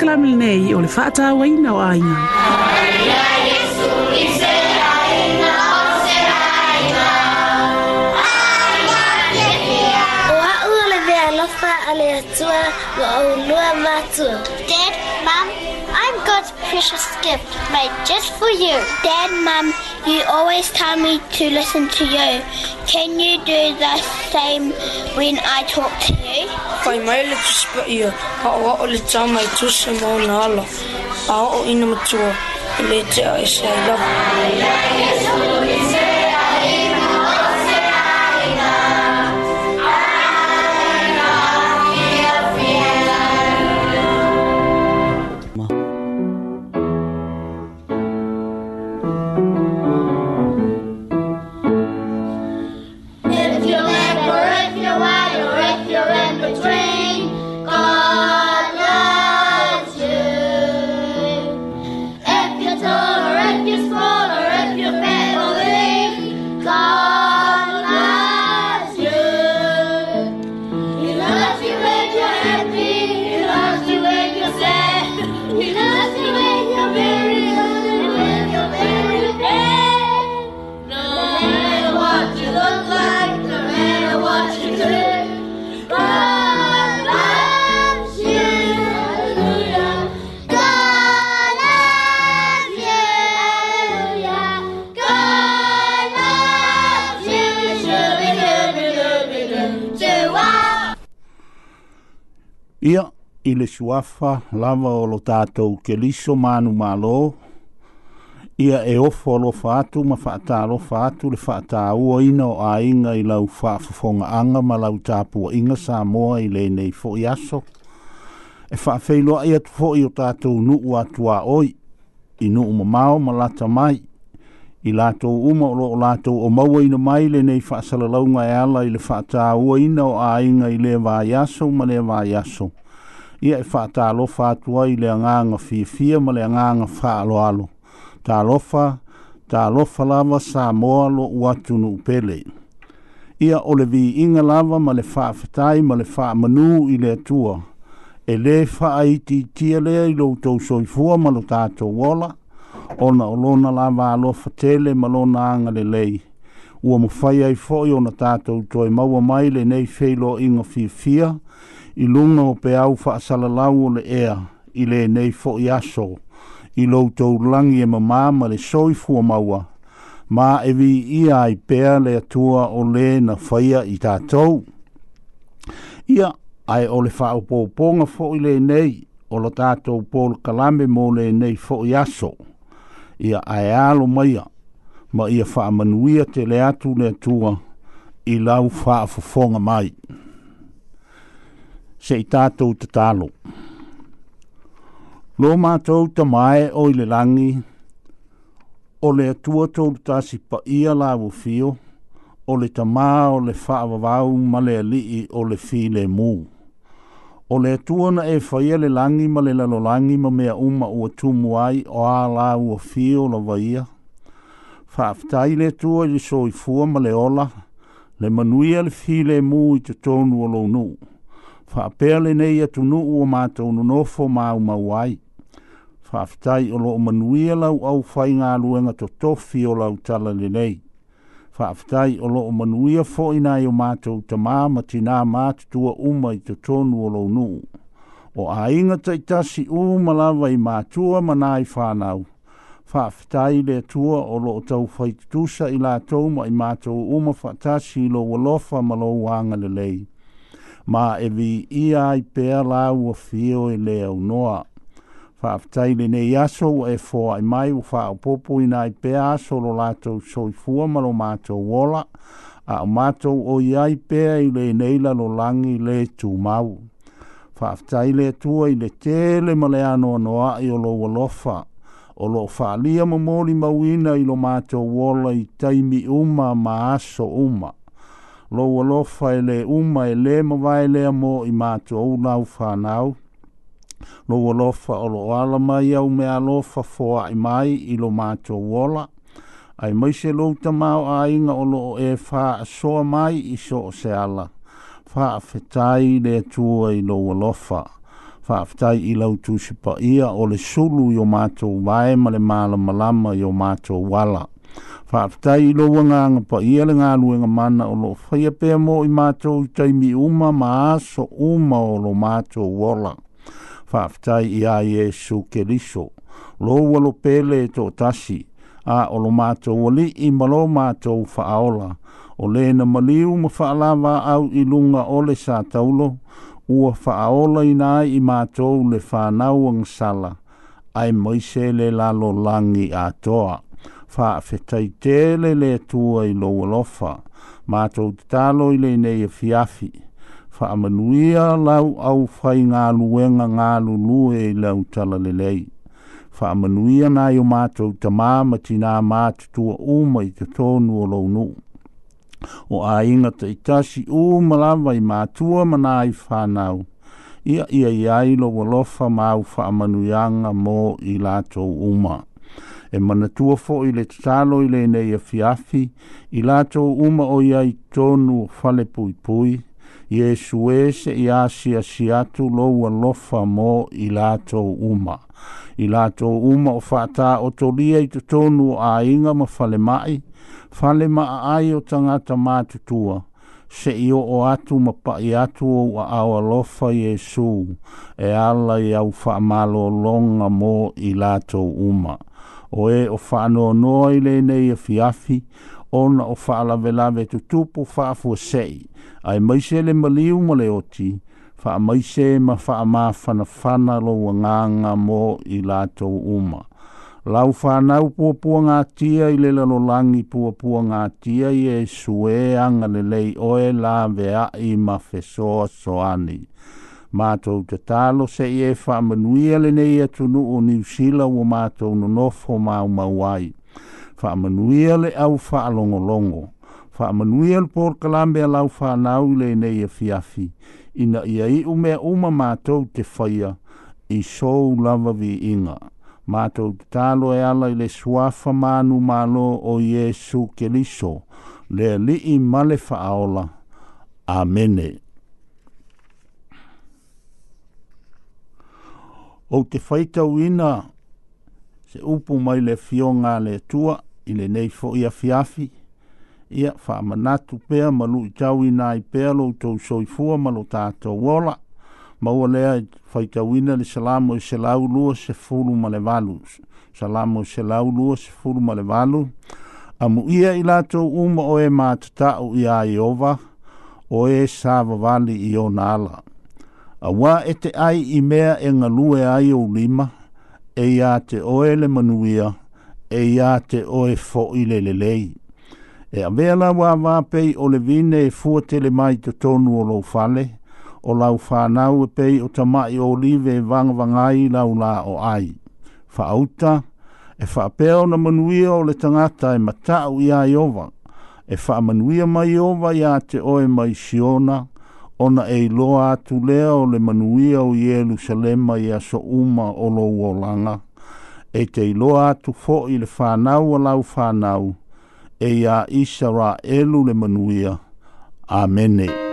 kalame lenei o le faatauaina o aiga o a'u o le vealofa o le atua ua aulua matua precious gift made just for you. Dad, Mum, you always tell me to listen to you. Can you do the same when I talk to you? Kai mai le tu spa ia, ka o o le tau mai tu se want to A o ina matua, le te a e se love Ia, i le suafa lava o lo tātou ke liso manu malo, ia e ofo lo fātu ma fātā lo fātu le fātā ua ina o ainga i lau fāfafonga anga ma lau tāpua inga sā moa i le nei fo i aso. E fāfeiloa ia tu fo i o tātou nuu atua oi, i nuu ma ma lata mai, i lātou uma o loo lātou o maua ina mai le nei whaasalalaunga e ala i le whaata ua ina o ainga i le vāiaso ma le vāiaso. Ia e lo alofa atua i le anganga fia fia ma le anganga whaalo alo. Tā alofa, tā alofa lava sa moa lo uatu nu upele. Ia o le vi inga lava ma le whaafatai ma le whaamanu i le atua. E le whaaititia lea i loutou soifua ma lo tātou wola ona o lona lava lo tele malona lona aga lelei ua mafai ai foʻi ona tatou toe maua mai lenei feiloaʻiga fiafia i luga o pe au faasalalau o le ea i lenei foʻi aso i loutou lagi e mamā ma le soifua maua ma e viia ai pea le tua o lē na faia i tatou ia ai o le faaopoopoga foʻi lenei o lo tatou polokalame mo lenei foʻi aso ia ae alo maia ma ia faamanuia te le atu le atua i lau faafofoga mai seʻi tatou tatalo lo matou tamae o i le lagi o le atua tolu tasi paia lauofio o le tamā o le faavavau ma le alii o le filemū o le tuona e faia le langi ma le lalolagi ma mea uma ua tumu ai o a la ua fia o lava ia le tua i le soifua ma le ola le manuia le filemu i totonu o lou nuu faapea lenei atunuu o unu nonofo ma aumau ai faafetai o loo manuia lauau to totofi o lau tala le nei whaafetai o loo manuia fo ina i o mātou ta mā ma tina mātutua uma i to tonu o lo nuu. O a inga taitasi u malawa i mātua mana i whānau. Whaafetai le tua o loo tau whaitutusa i lātou ma i mātou uma whaatasi i lo walofa ma lo wanga le lei. Ma e vi ia i pēr lau o fio i e le au noa whaaptai le nei aso e fōa i mai u whaa popo i nai pē aso lo lātou soifua ma lo mātou wola a o mātou o iai pē i le neila lo langi le tū mau. Whaaptai le tua i le tēle ma le anō noa i o lo walofa o lo whaalia ma mōri mauina i lo mato wola i taimi uma ma aso uma. Lo walofa i e le uma e le ma vai lea mō i mātou au nau whanau lo lo fa o lo ala mai au me alo fa fo ai mai i lo ma cho wola ai mai se lo ta ma ai nga o lo e fa so mai i so se ala fa fetai le tu ai lo lo fa fa fetai i lo tu se pa ia o le sulu yo ma cho vai ma le mala malama yo ma cho wala fa fetai lo wanga nga pa ia le nga lu nga mana o lo fa ia pe mo i ma cho tai mi uma ma so uma o lo ma cho wola whaaftai i a Iesu ke liso. Loa lo pele e tō tasi, a o lo mātou ali i malo mātou whaaola. O le na maliu ma whaalawa au i lunga o le sā taulo, ua whaaola i nai i mātou le whanau ang sala, ai moise le lalo langi a toa. Whaafetai tele le tua i loa lofa, mātou te talo i le nei fiafi. E whaamanuia lau au whai ngā luenga ngā lulu e lau tala lelei. Whaamanuia nā i o mātou ta māma ti nā mātutua uma i te tōnu o launu. O a inga te itasi uma lava i mātua manā i whānau. Ia ia i ailo wa lofa māu whaamanuianga mō i lātou uma e mana tua fo i le tatalo i le nei a fiafi, i lato uma o iai tonu fale pui pui, Iesu e se i asia si lo lou alofa mō i lātou uma. I lātou uma o whātā o tolia i tutonu a inga ma fale mai, fale ma ai o tangata mātutua. Se i o o atu ma pa i atu o a awa lofa Iesu, e ala i au whaamalo longa mō i lātou uma. O e o whanonoi le nei a fiafi, ona o faala vela ve tu tupu faa fua sei. Ai maise le maliu ma le oti, faa maise ma faa ma fana fana lo wanganga mo i lato uma. Lau whanau pua pua ngā tia i lela lo langi pua pua ngā tia i e sue anga le lei oe la vea i ma fesoa soani. Mātou te tālo se i e fa manuia le nei atunu o niusila o mātou no nofo ma mauai faamanuia le au fa faalogologo faamanuia le porokalame a lau fanau i lenei fiafi e ina ia i'u mea uma matou te faia i sou lava vi viiga matou talo e ala i le suafa manu malo o iesu keliso le li i ma le fa'aola amene ou te faitauina se upu mai le fioga a le atua ile le nei fo i afiafi. Ia wha manatu pea malu i pe i pea lo tau soifua malu tātou wola. Maua fai i whaitawina le salamo i e selau lua se fulu male valu. Salamo i e selau lua se fulu male valu. Amu ia i lato uma o e mātatau i a o e sāva vali i o nāla. Awa e te ai i mea e ngalue ai o lima, e ia te oele manuia, e ia te oe fo i le le lei. E a vea la wā wāpei o le vine e fua tele mai te tonu o lau fale, o lau whānau e pei o tamai o olive e vanga vangai lau la o ai. Whaauta, e whaapea o na manuia o le tangata e matau i aiova, e manuia mai ova i te oe mai siona, ona e loa atu lea le manuia o Jerusalema i aso uma o lo uolanga e te iloa atu fo i le whanau a lau whanau e a Israelu le manuia. Amenei.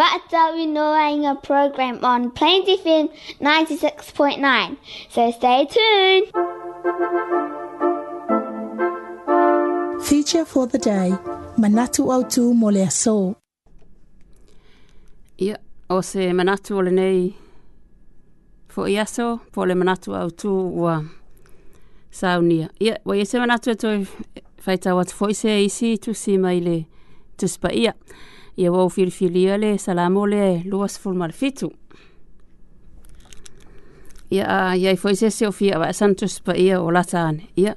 That's our we knowing a program on Plains FM 96.9. So stay tuned. Feature for the day, Manatu Otu Molea So. Yeah, Ose manatu o for iaso for the manatu Otu wa saunia. Yeah, wa you say manatu e toi whaitau atu fo i se to tu si mai le to ia. ia wau filifilia le salamo le luas fulmal fitu. Ia a iai foi se se ofi awa santus pa ia o lataan. Ia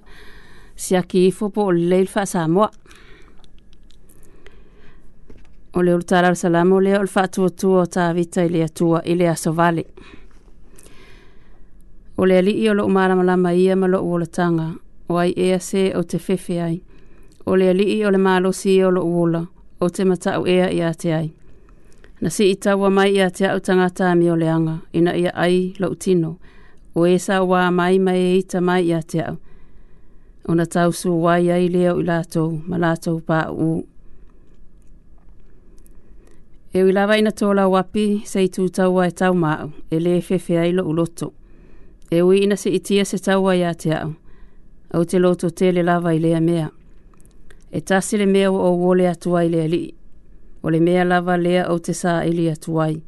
si aki ifo po o leil fa samoa. O le urtara al salamo le o lfa tua ta vita ili atua ili aso vale. O le ali iolo umaramalama ia malo uolatanga. O ai ea se o te fefe ai. O le ali iolo malo si iolo uolatanga o te matau ea i ate ai. Na si i taua mai i ate au tangata a leanga, ina ia ai lau tino, o e sa wā mai mai e ita mai i ate au. O na tau su wai ai leo i lātou, ma lātou pā u. E ui lawa ina tō la api, se i tūtau e tau māu, e le fefe ai lo loto. E ui ina se itia se tau ai ate au. Au te loto tele lava i lea mea e tasi le mea o o le atuai le ali. O le mea lava lea au te sā ili atuai,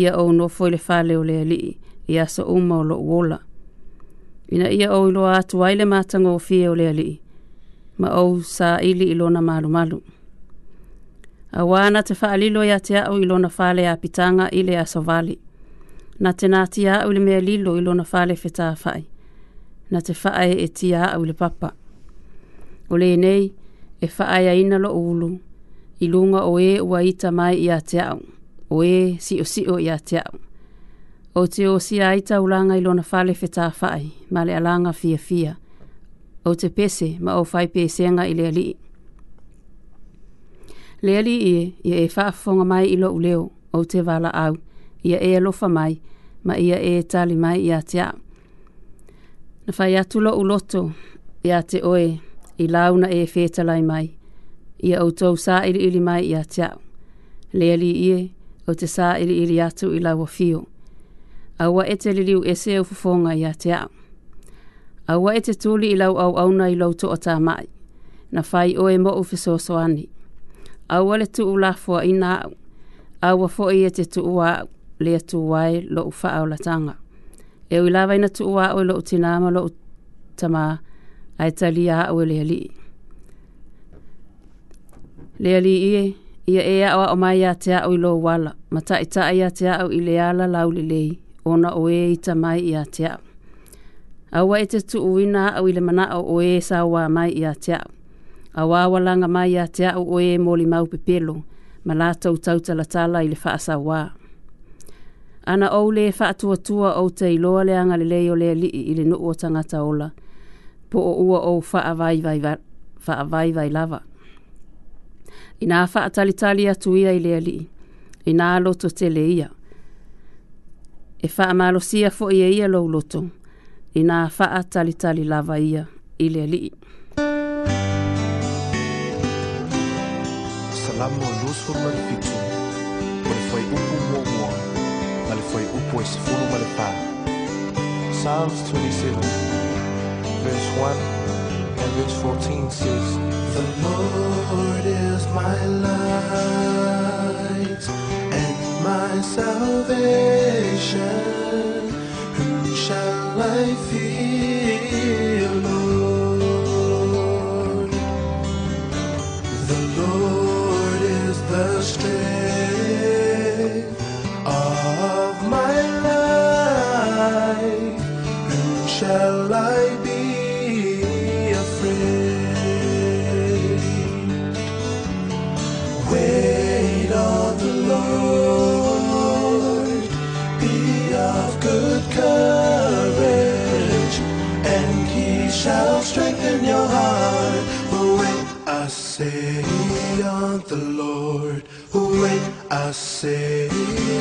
ia o no foi le fale o le ali, ia sa uma o lo uola. Ina ia au ilo atuai le matanga o fie o le ali, ma au sā ili ilona malu malu. A wāna te whaalilo ia te au ilona fale a pitanga i le asovali. Na te nāti a au le mea lilo ilona fale whetā whai. Na te whae e ti au le papa. O le nei, e faa whaaya ina lo ulu, i lunga o e ua ita mai i a te au, o e si o si o i a te au. O te o si a ita ulanga i lona fale whetā whaai, ma le alanga fia fia, o te pese ma o whai pēsenga i lea lii. Lea li i e, ia e whaafonga mai i lo uleo, o te wala au, ia e alofa mai, ma ia e tali mai i a te au. Na whai atu lo uloto, ia te oe, ia te oe, i launa e fetalai mai, ia au tau sā iri iri mai ia tiao. Lea li ie, au te sā iri iri atu i laua fio. Aua e te liriu e se au fufonga ia tiao. Aua e te tuli i lau au auna i lau to ata mai, na fai oe mo ufi soso ani. Aua le tuu la fua ina au, aua fo i e te tuu a au, lea tuu wai lo ufa au latanga. E ui lawa ina tuu a au lo utinama lo utamaa, ai tali a o le ali le ali e ia e, e a o mai a te a o lo wala mata i ta ia te a o i le ala lau le le ona o e i ta mai ia te a Awa e te tu uina au i le mana au o e sawa mai i a te au. Awa awalanga mai a te au o e moli mau pepelo, ma la tau tau talatala i le faa sawa. Ana au le faa tua tua au te iloa le anga le leo le li i le nuu o tangata ola. po o ua o whaavai lava. Ina whaatalitali atu ia i lea lii. Ina aloto tele ia. E whaamalosia fo ia ia lou loto. Ina whaatalitali lava ia i lea lii. Salamu alusu marifitu. Male foi upu mua mua. Male foi upu e sifuru male pā. Psalms 27 verse 1 and verse 14 says, The Lord is my light and my salvation. Whom shall I fear, Lord? The Lord is the strength of my life. Whom shall I on the Lord. Wait, I say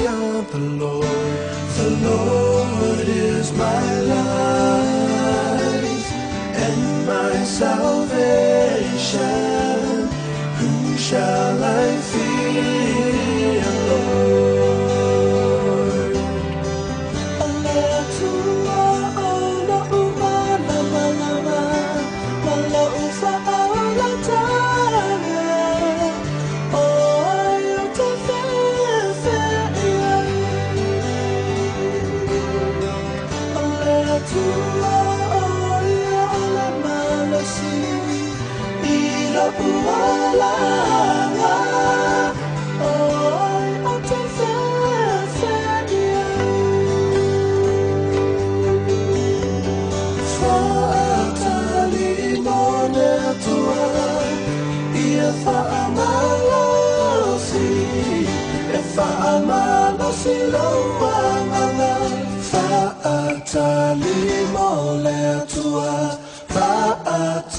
on the Lord. The Lord is my light and my salvation. Whom shall I fear?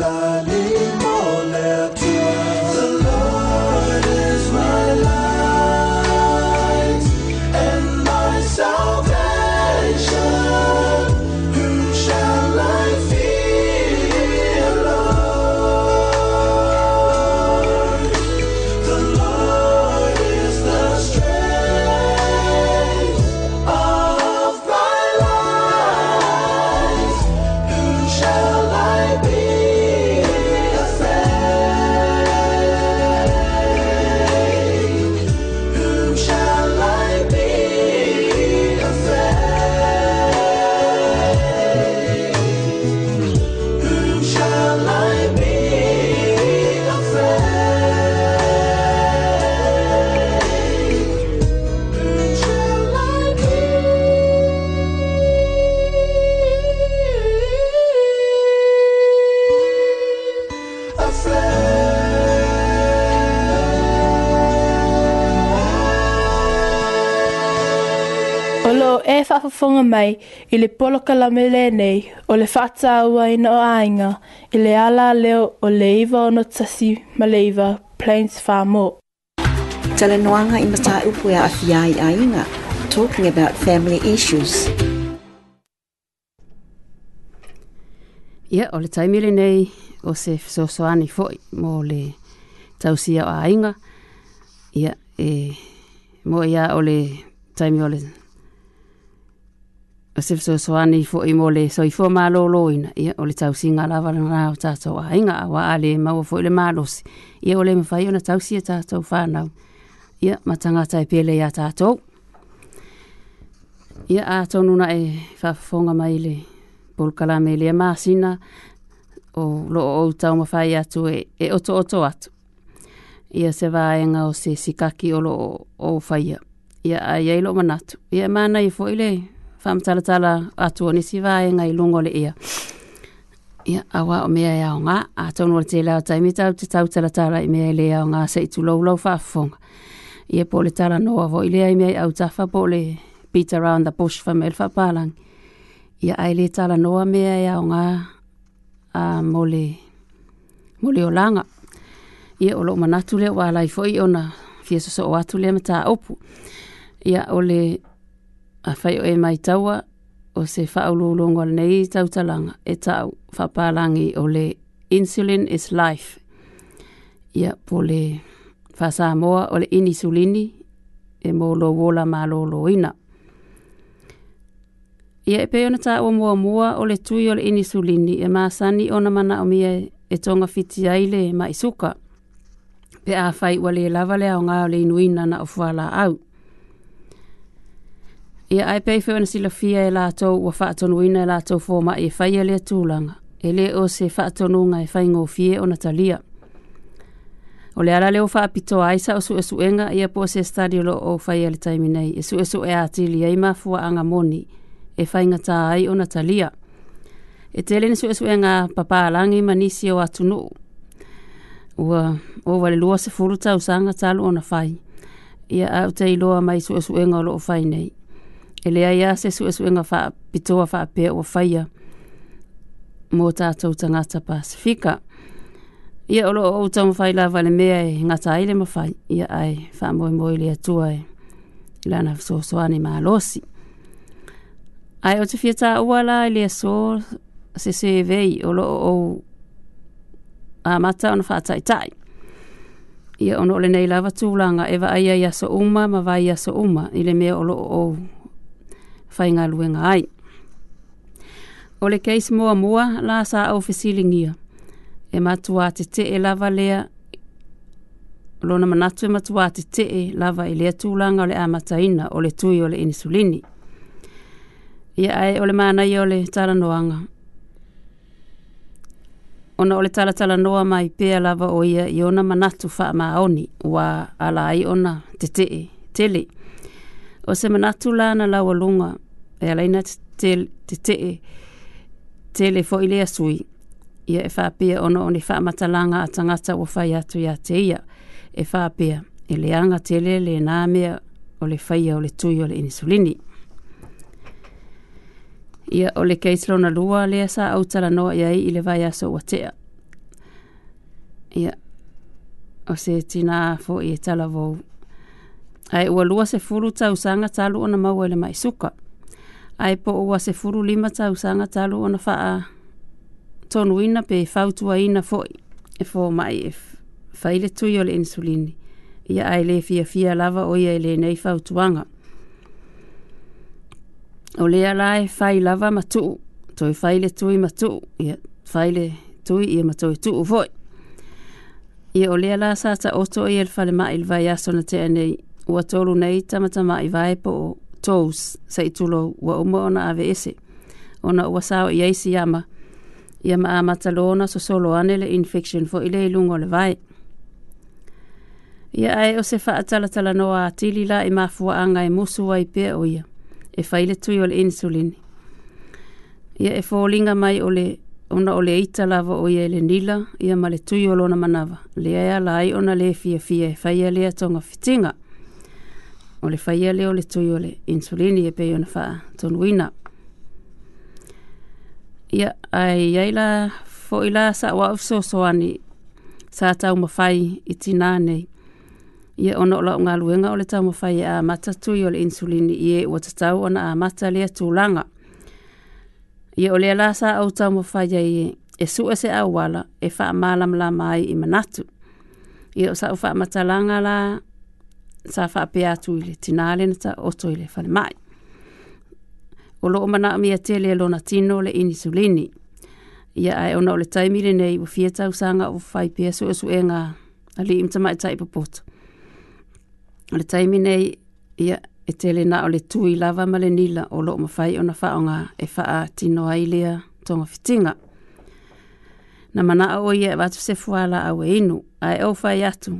outside. whawhawhonga mai i le poloka la nei o le whata aua i no ainga i le ala leo o le iwa o no tasi ma le iwa Plains Farm O. Tala noanga i mata upu e a awhia i ainga, talking about family issues. Ia, yeah, o le taimile nei o se fisoswani fo'i mo le tausia o ainga. Ia, yeah, e, mo ia o le taimile o le o so so ani fo i mole so i fo ma lo lo in i o tau singa la va na o ta so ai nga wa ale ma o fo le ma lo si i o le me fa yona tau si ta so ia ma tanga tai pele ya tato to ia a to nuna e fa fo mai le pol kala me le ma sina o lo o tau ma fa ya tu e, e oto oto to ia se va e nga o se sikaki o lo o fa ia ia ai lo manatu ia mana i fo ile faamatalatala atu o nisi vae ngai lungo le ia. Ia awa o mea ia o ngā, a tonu o te lau taimitau te tau talatala i mea i lea o ngā se i tulou lau whaafunga. Ia po le tala noa vo i lea i mea i au tafa po le beat around the bush fa mea whaapalang. Ia ai le tala noa mea ia o ngā a mole, mole o langa. Ia o loo manatu le wa lai fo i ona fiesoso o atu le mata opu. Ia o le a fai o e mai taua o se whaulolongo nei i tautalanga e tau whapalangi o le insulin is life. Ia yeah, po le whasamoa o le inisulini e mōlo wola mālolo ina. Ia e peona tā o mua mua o le tui o le inisulini e māsani o na mana o mia e tonga fiti aile e mai suka. Pe a fai wale e lava le au ngā o le inuina na o fuala au. Ia ai pei whewa na sila fia e lātou wa whaatonu ina e lātou fōma e whaia e lea tūlanga. E le o se whaatonu ngai whaingo fie o Natalia. O le ala leo wha pito aisa o su e suenga i a po se stadio lo o whai ale e taimi nei. E su e su e ati li ei mafua anga moni e whai ngata ai o Natalia. E te ni su e suenga papa alangi manisi o atunu. Ua o wale lua se furuta usanga talu o na whai. Ia au te iloa mai su e suenga o lo o whai nei e lea ia se su esu inga e wha pitoa wha pe o whaia mō tātou ta ngata Pasifika. Ia olo o utama whai la wale mea e ngata aile ma whai, ia ai wha moe moe lea tua e lana so soani maa losi. Ai o te fia ua la e lea so se se vei olo o o a mata ona wha tai Ia ono ole nei lava tūlanga, ewa aia ia so uma, ma vai ia so uma, ile mea olo o o whainga luenga ai. O le case moa moa, la sa au fesilingia. E matua te te e lava lea, lona manatu e matua te te e lava i lea tūlanga o le amataina o le tui o le insulini. Ia ai o le mana i o le tala noanga. Ona o le tala tala noa mai pea lava o ia i ona manatu wha maoni wa ala ai ona te te e tele. O se manatu lana lawa lunga, e alaina te te tele fo i lea sui ia e whapea ono o ne whamatalanga a tangata o whai atu ia te ia e whapea e leanga tele le nāmea o le whaia o le tui o le insulini ia o le keitlona lua lea sa autala noa ia i le vai aso ua tea ia o se tina fo i e tala vou ai ua lua se furu tausanga talu ona maua e le mai suka ai po o wa se furu lima tau sanga talu ona faa tonuina pe fautua ina foi e fo mai e faile tui o le insulini ia ai le fia fia lava o ia le nei fautuanga o lea lai e fai lava matu toi faile tui matu ia faile tui ia matoi tuu foi ia o lea la sata oto ia le fale mai le vai asona te anei ua tolu nei tamatama mai vai po o toes sa itulo wa uma ona ave ese ona wa sao ia isi yama ia ma amata so solo anele infection fo ile ilungo le vai ia ae o se faatala tala noa atili la i mafua anga i musu wa i o ia e faile tui o le insulin ia e fōlinga mai o le ona o le ita lava o ia e le nila ia ma le tui o lona manawa lea ea la ai ona le fia fia e faia lea tonga fitinga o le faia leo le tui o le insulini e pei ona faa tonuina. Ia, ai, ai la, fo i la sa wa ufso soani sa tau mawhai i tina nei. Ia, ona o ngā luenga o le tau mawhai a mata tui o le insulini i e o tatau ona a mata lea tūlanga. Ia, o lea la sa au tau mawhai a e, e sua e se au wala e faa malam la mai i manatu. Ia, o sa ufa matalanga la, sa fa pe atu ile tinale na ta oto ile fa mai o lo mana mi atele lo na tino le insulini ia ai ona le taimi le nei o fia tau sanga o fai pe so so e nga ali im tama ta i popot le taimi nei ia e tele na o le tui lava ma le nila o lo ma fai ona fa nga e fa a tino ai le tonga fitinga na mana o ia va e tu se fuala a we inu ai o fai atu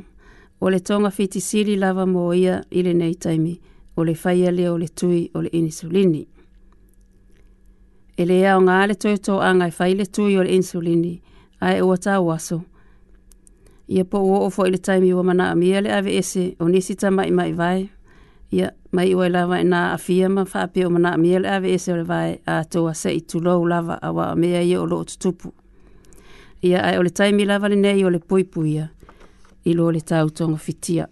o le tonga fitisili lava mo ia i nei taimi, o le faia le le tui o le insulini. E le ea o ngā le toi tō anga i faile tui o le insulini, ai ua tā waso. Ia po uo ofo i taimi ua mana amia le ave ese o nisi ta mai mai vai, ia mai ua lava i e nā afia ma whaapia o mana amia le ave ese o le vai a tō se i tulou lava a wa amia ia o lo o tutupu. Ia ai o le taimi lava le nei o le pui Ia i loo le tautoga fitia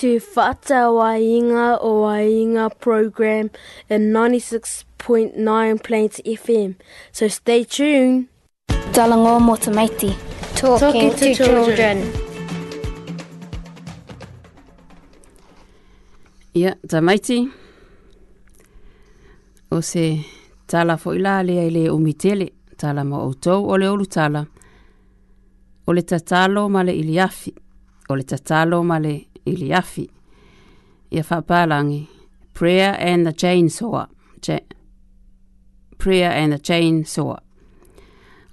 to Fata Wainga o Wainga program in 96.9 Plains FM. So stay tuned. Talango Motamaiti. Talking, Talking to, to children. children. Ia, ta maiti. O se tala fo ila le ele o mitele, tala mo outou o le olu tala. O le tatalo ma le iliafi, o le tatalo ma le iliafi. Ia whapalangi, prayer and the chainsaw. Ja prayer and the chainsaw.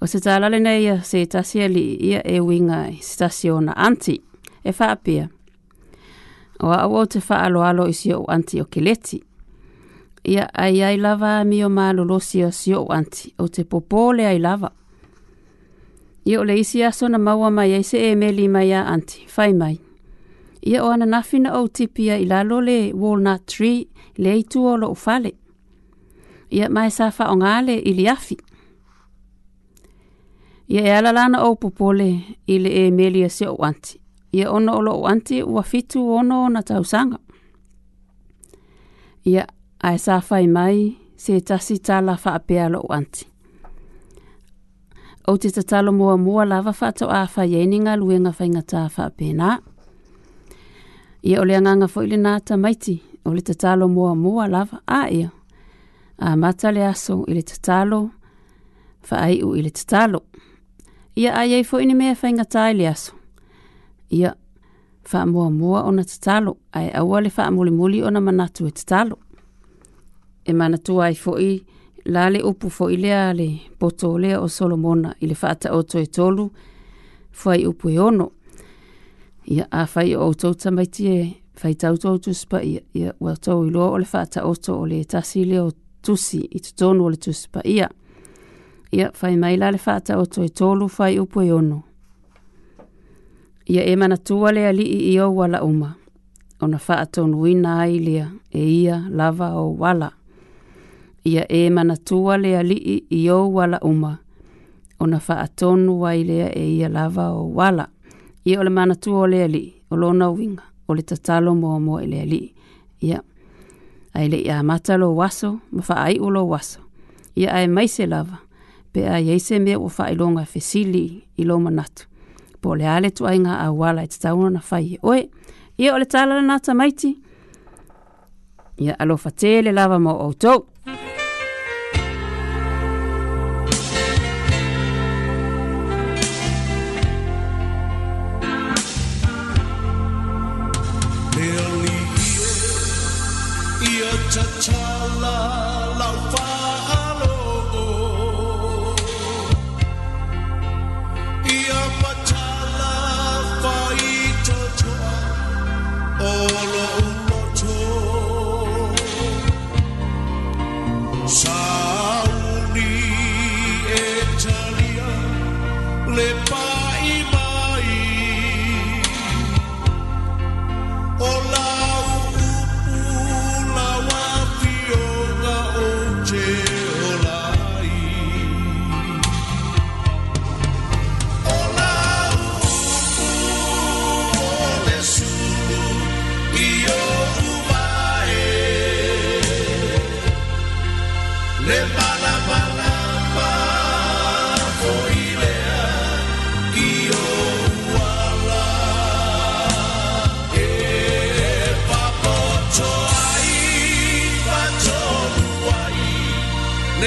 O se tālale nei ia se tasia li ia e winga i se tasia o na anti, e whaapia. O a o te whaalo alo i si o anti o keleti. Ia ai ai lava mi o mālo lo si o si o anti, o te popole ai lava. Ia o le isi aso na maua mai e se e meli mai a anti, whai mai ia o ana nafina o tipia i lalo le Walnut Tree le itu o lo ufale. Ia mai sa fa o ngale i liafi. Ia e alalana o pupole i le e melia se o anti. Ia ono o lo anti ua fitu ono na tausanga. Ia ae sa fa i mai se tasi tala fa apea lo anti. O te tatalo mua mua lava fa to a fa yeninga luenga fa ingata fa apenaa. Ia ole anganga fo ili ta maiti, ole tatalo mua mua lava a ia. A mata le aso ili tatalo, fa ai u ili tatalo. Ia ai ai fo mea fa inga tae le aso. Ia fa mua mua ona tatalo, ai awa le fa muli muli ona manatu e tatalo. E manatu ai foi la le upu fo i lea le poto lea o solomona ili fa ata o e tolu, upu e ono ia a fai o outou tamaiti e fai tau tau tusipa ia ia ua tau i loa o le whaata oto o le tasi le o tusi i tu tonu o le tusipa ia ia fai maila le whaata oto e tolu fai upo e ono ia e mana tua le ali i o wala uma o na whaata onu ina ai lea e ia lava o wala ia e mana tua le ali i o wala uma o na whaata onu ai lea e ia lava o wala i ole mana tu ole ali o lona winga o le tatalo mo mo ele ali ia ai le ia mata lo waso ma fa ai ulo waso ia ai mai se lava pe a ye se me o fa i longa fesili i lo manatu po le ale tu ainga a wala i tata na fai e oe ia ole tala na nata maiti ia alo fatele lava mo outou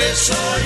eso hoy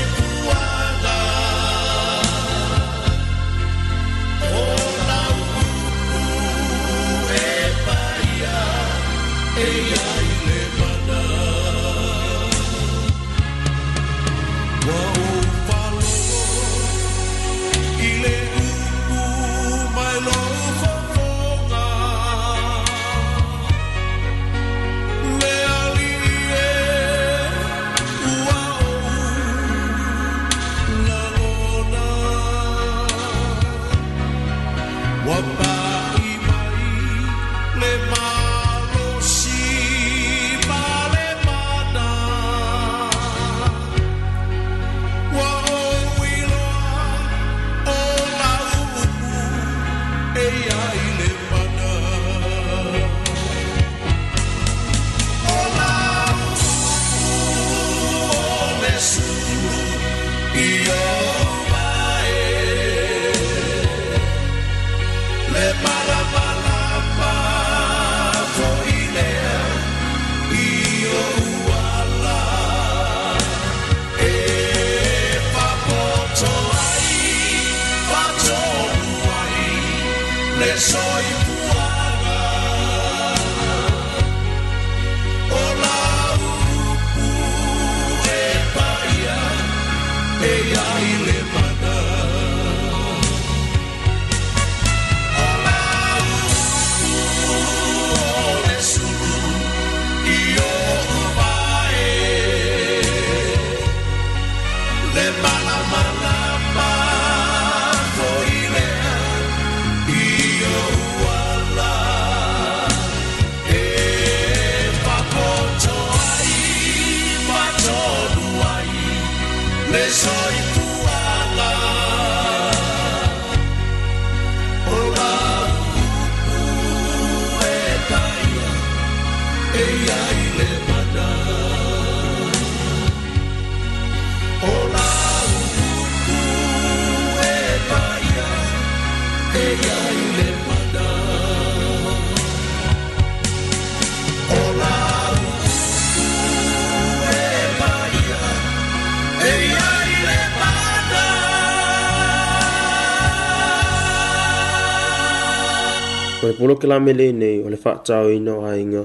ko le polo ke la mele nei o le fa tau i no ainga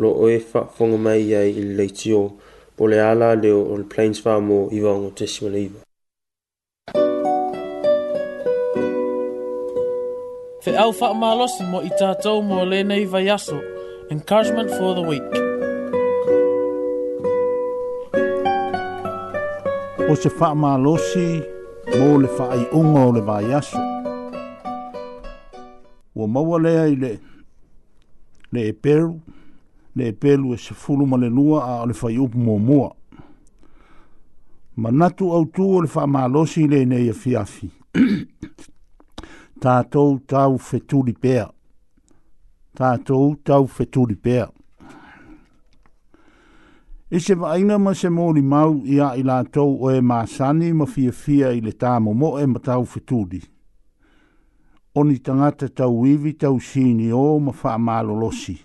lo o e fa fonga mai ai i le tio po le ala le o le plains fa mo i wa ngo te simo le iwa. Fe au fa malosi mo i tātou mo le nei vai aso. Encouragement for the week. O se fa malosi mo le fa ai unga o le vai aso ua maua lea i le le e peru le e pelu e se fulu ma le lua a o le fai upu mua mua manatu au tu o le fa malosi le nei e fiafi tātou tau fetuli pēa tātou tau fetuli pēa I e se vaina ma se mōri mau i a i lātou o e māsani ma fia fia i le tāmo mo e ma tau fetuli oni tangata tau iwi tau sini o ma wha malo losi.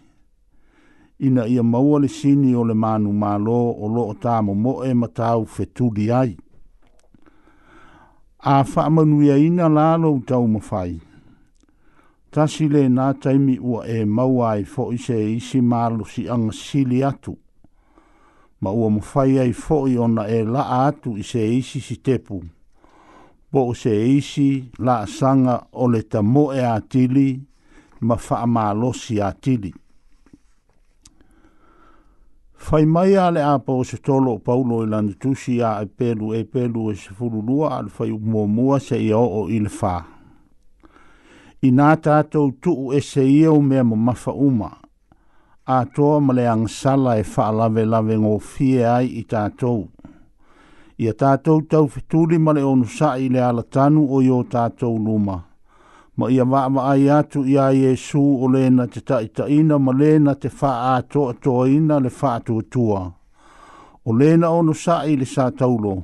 Ina ia maua le sini o le manu malo o lo o tā mo e ma tau fetudi ai. A wha manuia ina lalo tau ma whai. Tasi le nā taimi ua e maua ai fo i se isi malo si ang sili atu. Ma ua ma whai ai fo i ona e la atu i se isi si tepu bo o se isi la sanga o le tamo e atili ma faa maalosi atili. Fai mai a le apa o se tolo paulo i lana a e pelu e pelu e se fululua a fai umua se i o o i le fa. I nā tātou tuu e se i o mea mo mafa uma. A toa ma le angsala e faa lave lave ngō fie ai i tātou ia tātou tau fituli ma le onu sa'i le ala tanu o yo tātou luma. Ma ia wa'a ai atu ia Yesu o lena te taitaina ma lena te wha'a ato atoa le wha'a tuatua. O lena onu sa'i le sa taulo,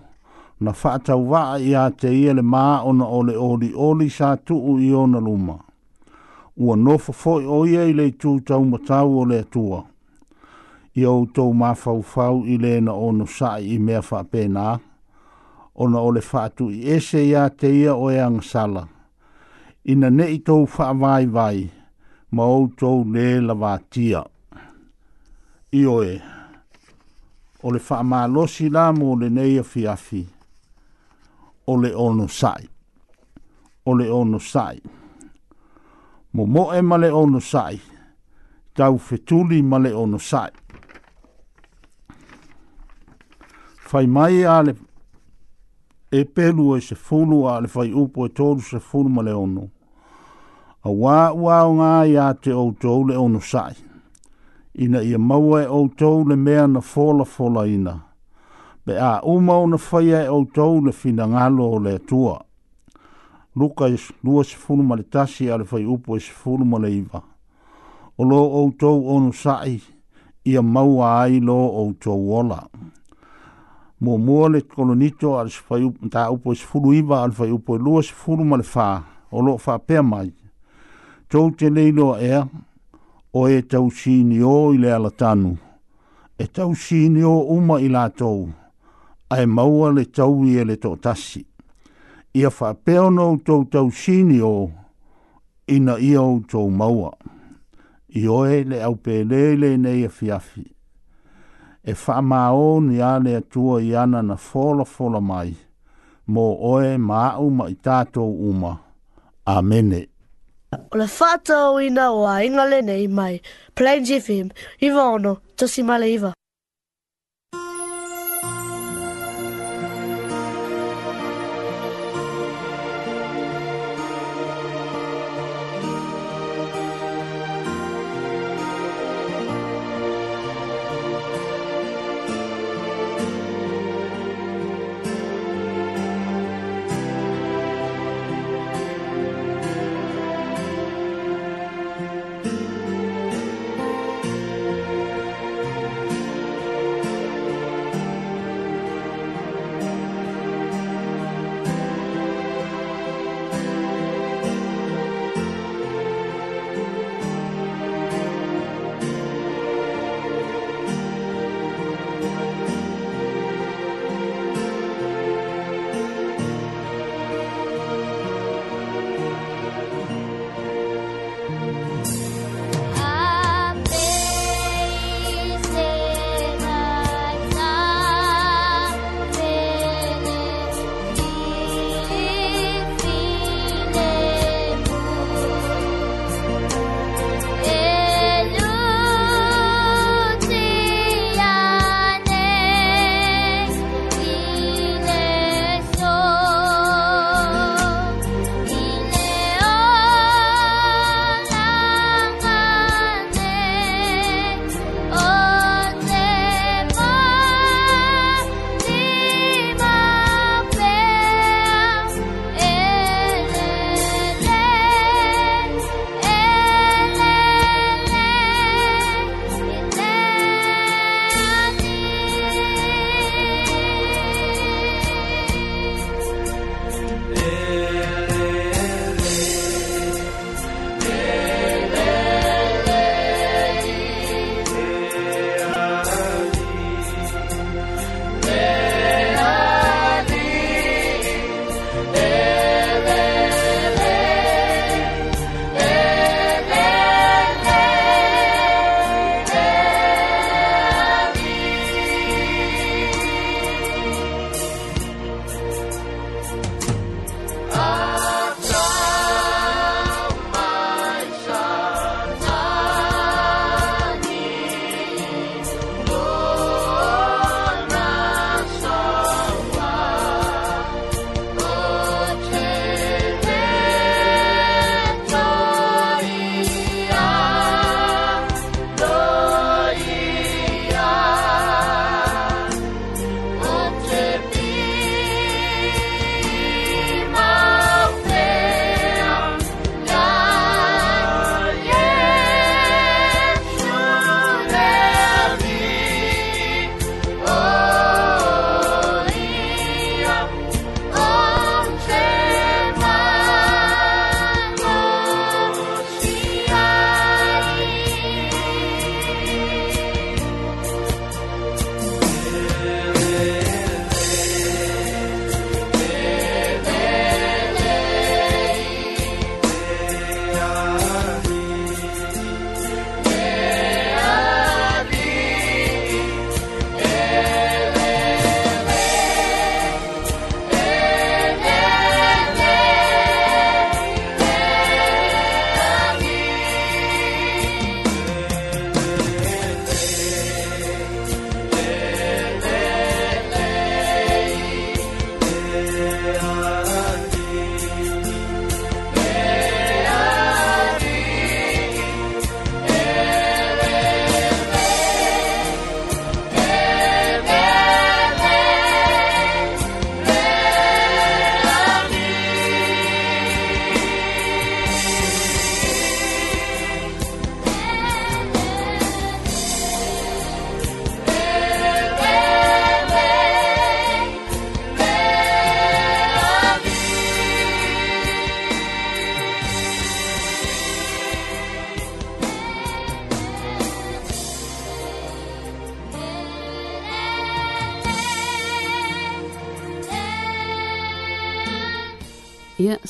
na wha'a tau wa'a ia te ia le maa ona o le oli oli sa tuu i ona luma. Ua nofo fo'i o ia i le tūtau matau o le atua i outou mafaufau i lē na ono saʻi i mea faapenā ona o le faatuʻi ese iā te ia o e agasala ina neʻi tou faavaivai ma outou lē lavatia io e o le faamalosi la mo lenei afi. o le ono saʻi o le mo saʻi momoʻe ma le ono Tau fetuli ma le ono saʻi fai mai a le e pelu e se fulu a le fai upo e tolu se fulu ma le ono. A wā wā o ngā i a te outou le ono sai. Ina ia maua e outou le mea na fola fola ina. Be a umau na fai e outou le fina ngalo o le tua. Luka e lua se fulu ma le tasi a le fai upo e se fulu ma le iwa. O lo outou ono sai ia maua ai lo outou ola. Ola mo mo le kolonito al sfayu ta upo is fulu iba al fayu po e lo is fulu mal fa o lo fa pe mai to te no e o e tau sini ile i le ala tanu e tau sini uma i la tou ai maua le tau i le to tasi ia fa pe ono to tau sini ina io o to maua i e le au pe le le nei e fiafi e whamao ni ane atua i ana na whola whola mai, mō oe ma auma i tātou uma. Amene. O le whātau i nā o a ingale nei mai, Plains FM, Iva Ono, Tosi Male Iva.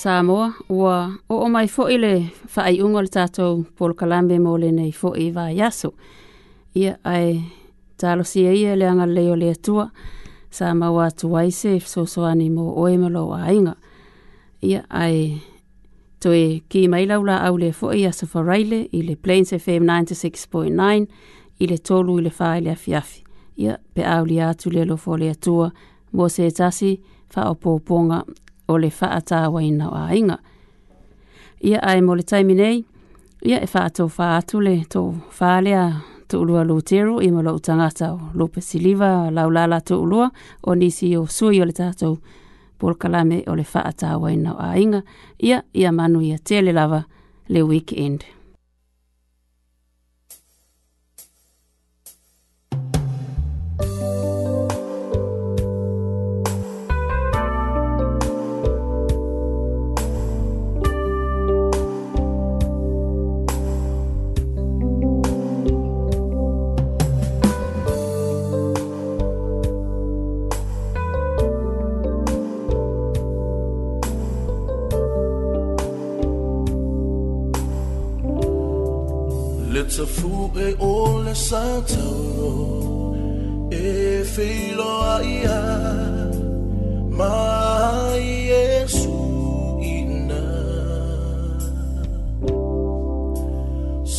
Samoa ua o o mai fo ile fa ai ungo le tatou Paul Kalambe mo le nei fo i va yaso ia ai talo si ai le anga le o le tua Samoa tu ai se so so ani mo o e mo lo ainga ia ai to e ki mai la ula au le fo i aso fa raile i le Plains FM 96.9 i le tolu i le fa i le afiafi ia pe au li atu le lo fo le tua mo se tasi fa o poponga o le whaata waina o ainga. Ia ai mo le taimi nei, ia e whaato wha atu le tō whālea tō ulua lūtero i mo lau tangata o lupe siliva laulala tō ulua o nisi o sui o le tātou polkalame o le whaata waina o ainga. Ia, ia manu ia tele lava le weekend. santo e filo aia mai Yesu ina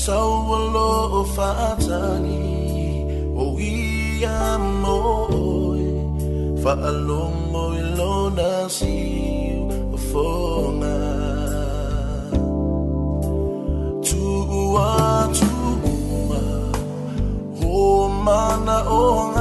saulo fatani o ia mo fa alongo ilona si for my own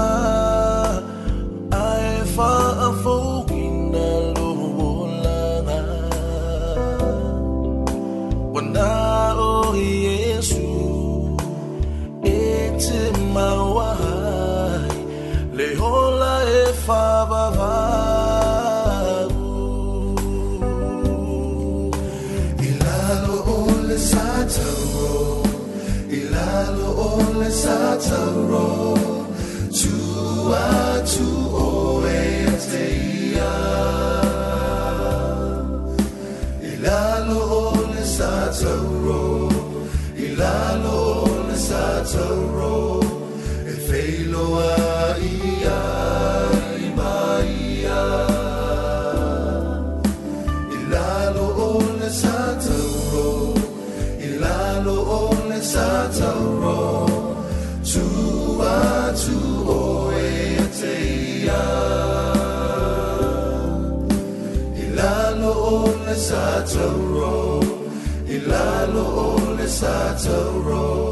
Lalo ole sa toro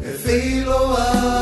e filo a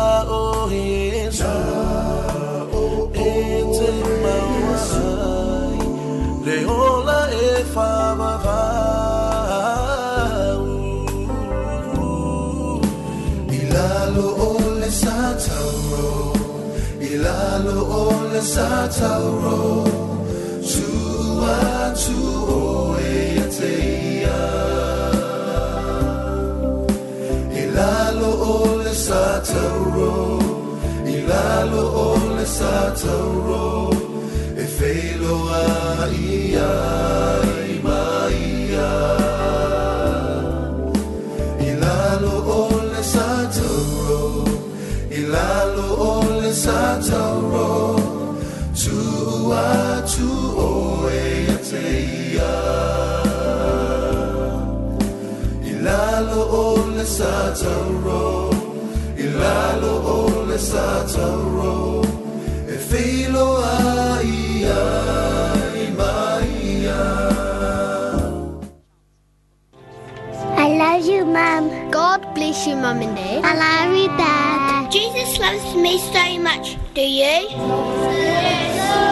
Ilalo sa Taro ilalo sa Taro Tua tuo e atea Ilalo sa Taro ilalo sa Taro E feiloa ia I love you, Mum. God bless you, Mum and Dad. I love you, Dad. Jesus loves me so much. Do you? Yes